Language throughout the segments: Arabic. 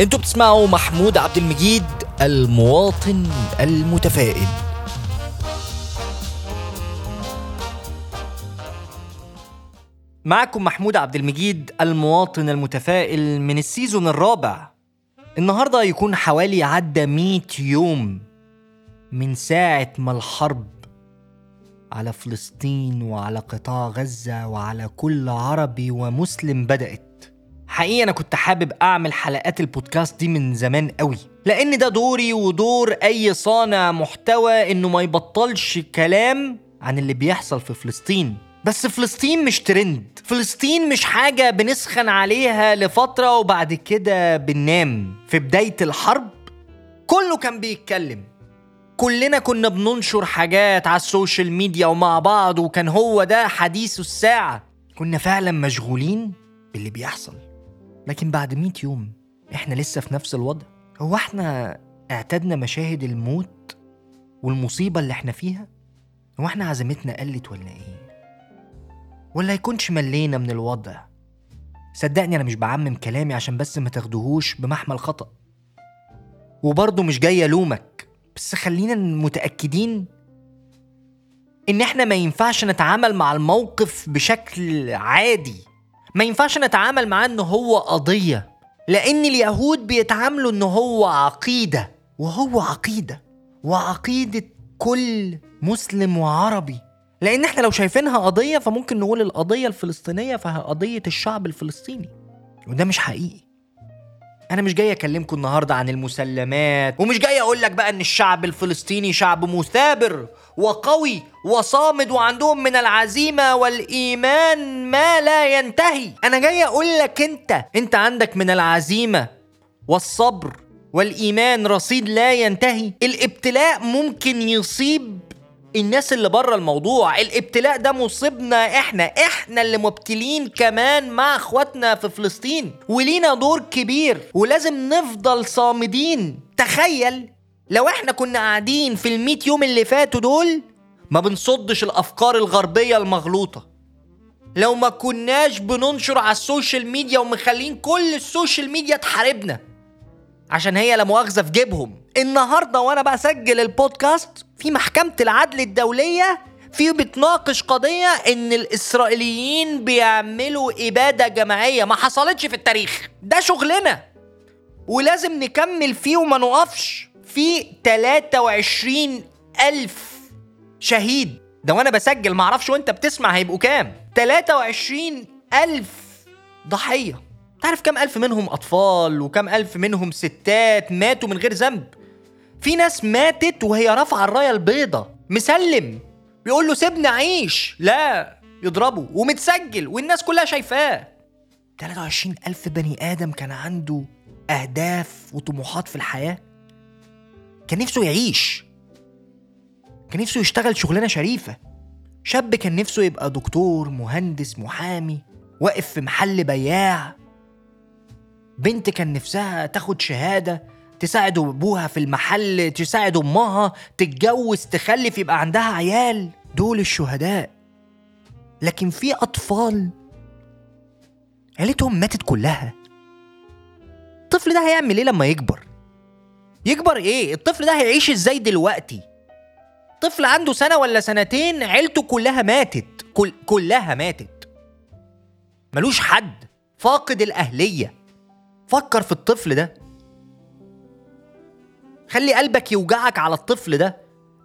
أنتوا بتسمعوا محمود عبد المجيد المواطن المتفائل. معكم محمود عبد المجيد المواطن المتفائل من السيزون الرابع. النهارده يكون حوالي عدى 100 يوم من ساعة ما الحرب على فلسطين وعلى قطاع غزة وعلى كل عربي ومسلم بدأت. حقيقة أنا كنت حابب أعمل حلقات البودكاست دي من زمان قوي لأن ده دوري ودور أي صانع محتوى إنه ما يبطلش كلام عن اللي بيحصل في فلسطين. بس فلسطين مش ترند فلسطين مش حاجة بنسخن عليها لفترة وبعد كده بننام. في بداية الحرب كله كان بيتكلم. كلنا كنا بننشر حاجات على ال social media ومع بعض وكان هو ده حديث الساعة. كنا فعلا مشغولين باللي بيحصل. لكن بعد 100 يوم إحنا لسه في نفس الوضع. هو إحنا اعتدنا مشاهد الموت والمصيبة اللي إحنا فيها؟ هو إحنا عزيمتنا قلت ولا إيه؟ ولا يكونش ملينا من الوضع؟ صدقني أنا مش بعمم كلامي عشان بس ما تاخدوهوش بمحمل خطأ. وبرضه مش جاي ألومك بس خلينا متأكدين إن إحنا ما ينفعش نتعامل مع الموقف بشكل عادي. ما ينفعش نتعامل معاه إن هو قضية لأن اليهود بيتعاملوا إن هو عقيدة وهو عقيدة وعقيدة كل مسلم وعربي. لأن إحنا لو شايفينها قضية فممكن نقول القضية الفلسطينية فهي قضية الشعب الفلسطيني وده مش حقيقي. أنا مش جاي أكلمكم النهارده عن المسلمات ومش جاي أقول لك بقى إن الشعب الفلسطيني شعب مثابر وقوي وصامد وعندهم من العزيمة والإيمان ما لا ينتهي. أنا جاي أقول لك أنت أنت عندك من العزيمة والصبر والإيمان رصيد لا ينتهي. الابتلاء ممكن يصيب الناس اللي بره الموضوع الابتلاء ده مصيبنا إحنا إحنا اللي مبتلين كمان مع اخواتنا في فلسطين ولينا دور كبير ولازم نفضل صامدين. تخيل لو إحنا كنا قاعدين في الميت يوم اللي فاتوا دول ما بنصدش الافكار الغربية المغلوطة. لو ما كناش بننشر على ال social media ومخلين كل ال social media تحاربنا. عشان هي لا مؤاخذة في جيبهم. النهارده وأنا بسجل البودكاست في محكمة العدل الدولية في بتناقش قضية إن الإسرائيليين بيعملوا إبادة جماعية. ما حصلتش في التاريخ. ده شغلنا. ولازم نكمل فيه وما نقفش في 23 ألف شهيد. ده وأنا بسجل. معرفش وأنت بتسمع هيبقوا كام. 23 ألف ضحية. تعرف كم ألف منهم أطفال وكم ألف منهم ستات ماتوا من غير ذنب؟ في ناس ماتت وهي رافعة الراية البيضة مسلم بيقول له سيبني أعيش لا يضربه ومتسجل والناس كلها شايفاه. 23 ألف بني آدم كان عنده أهداف وطموحات في الحياة؟ كان نفسه يعيش. كان نفسه يشتغل شغلانة شريفة. شاب كان نفسه يبقى دكتور مهندس محامي واقف في محل بياع. بنت كان نفسها تاخد شهادة تساعد أبوها في المحل تساعد أمها تتجوز تخلف يبقى عندها عيال. دول الشهداء. لكن في أطفال عيلتهم ماتت كلها. الطفل ده هيعمل إيه لما يكبر؟ يكبر إيه؟ الطفل ده هيعيش إزاي دلوقتي؟ طفل عنده سنة ولا سنتين عيلته كلها ماتت. كل كلها ماتت. ملوش حد. فاقد الأهلية. فكر في الطفل ده. خلي قلبك يوجعك على الطفل ده.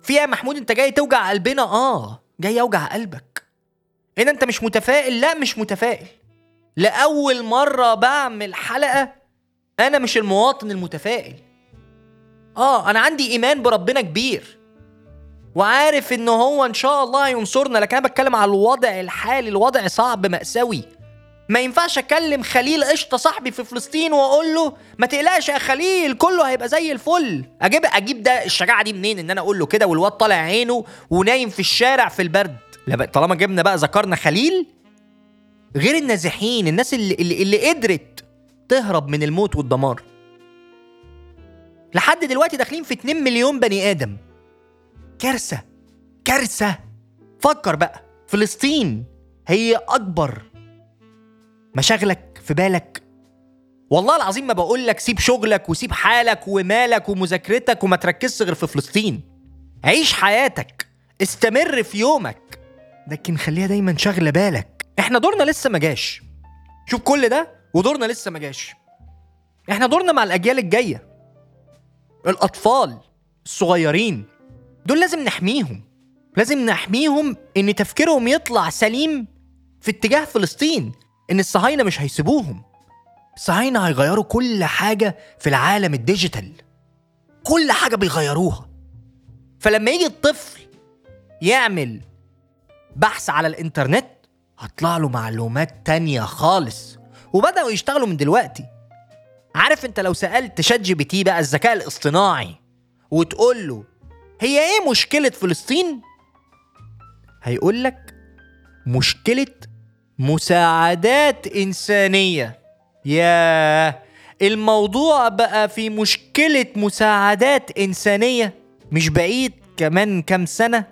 في يا محمود انت جاي توجع قلبنا؟ آه جاي اوجع قلبك. هنا انت مش متفائل؟ لا مش متفائل. لأول مرة بعمل حلقة أنا مش المواطن المتفائل. آه أنا عندي إيمان بربنا كبير. وعارف إن هو إن شاء الله هينصرنا لكن أنا بتكلم على الوضع الحالي الوضع صعب مأساوي. ما ينفعش اكلم خليل قشطة صاحبي في فلسطين واقول له ما تقلقش يا خليل كله هيبقى زي الفل. أجيب أجيب ده الشجاعة دي منين؟ إن أنا أقول له كده والواد طالع عينه ونايم في الشارع في البرد. طالما جبنا بقى ذكرنا خليل غير النازحين الناس اللي, اللي, اللي قدرت تهرب من الموت والدمار. لحد دلوقتي داخلين في 2 مليون بني آدم. كارثة كارثة. فكر بقى فلسطين هي أكبر مشاغلك في بالك. والله العظيم ما بقول لك سيب شغلك وسيب حالك ومالك ومذاكرتك وما تركزش غير في فلسطين. عيش حياتك. استمر في يومك. لكن خليها دايما شاغلة بالك. إحنا دورنا لسه ما جاش. شوف كل ده ودورنا لسه ما جاش. إحنا دورنا مع الأجيال الجاية. الأطفال الصغيرين. دول لازم نحميهم. لازم نحميهم إن تفكيرهم يطلع سليم في اتجاه فلسطين. إن الصهاينة مش هيسيبوهم. الصهاينة هيغيروا كل حاجة في العالم الديجيتال. كل حاجة بيغيروها. فلما يجي الطفل يعمل بحث على الإنترنت هطلع له معلومات تانية خالص. وبدأوا يشتغلوا من دلوقتي. عارف أنت لو سألت ChatGPT بقى الذكاء الاصطناعي وتقول له هي إيه مشكلة فلسطين؟ هيقول لك مشكلة مساعدات إنسانية. يا الموضوع بقى في مشكلة مساعدات إنسانية. مش بعيد كمان كام سنة.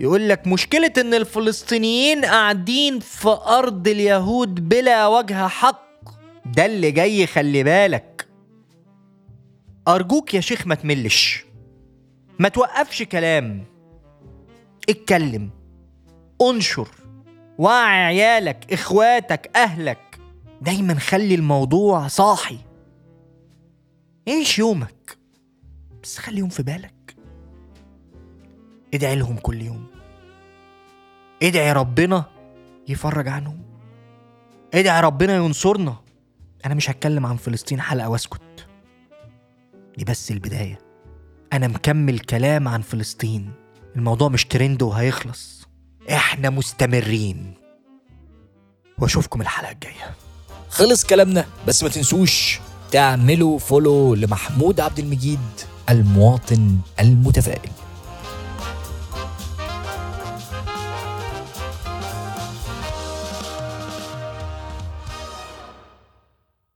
يقول لك مشكلة إن الفلسطينيين قاعدين في أرض اليهود بلا وجه حق. ده اللي جاي خلي بالك. أرجوك يا شيخ ما تملش. ما توقفش كلام. اتكلم. انشر. وعي عيالك إخواتك أهلك. دايما خلي الموضوع صاحي. عيش يومك. بس خليهم في بالك. ادعي لهم كل يوم. ادعي ربنا يفرج عنهم. ادعي ربنا ينصرنا. أنا مش هتكلم عن فلسطين حلقة واسكت. دي بس البداية. أنا مكمل كلام عن فلسطين. الموضوع مش ترند وهيخلص. إحنا مستمرين. واشوفكم الحلقة الجاية. خلص كلامنا بس ما تنسوش تعملوا فولو لمحمود عبد المجيد المواطن المتفائل.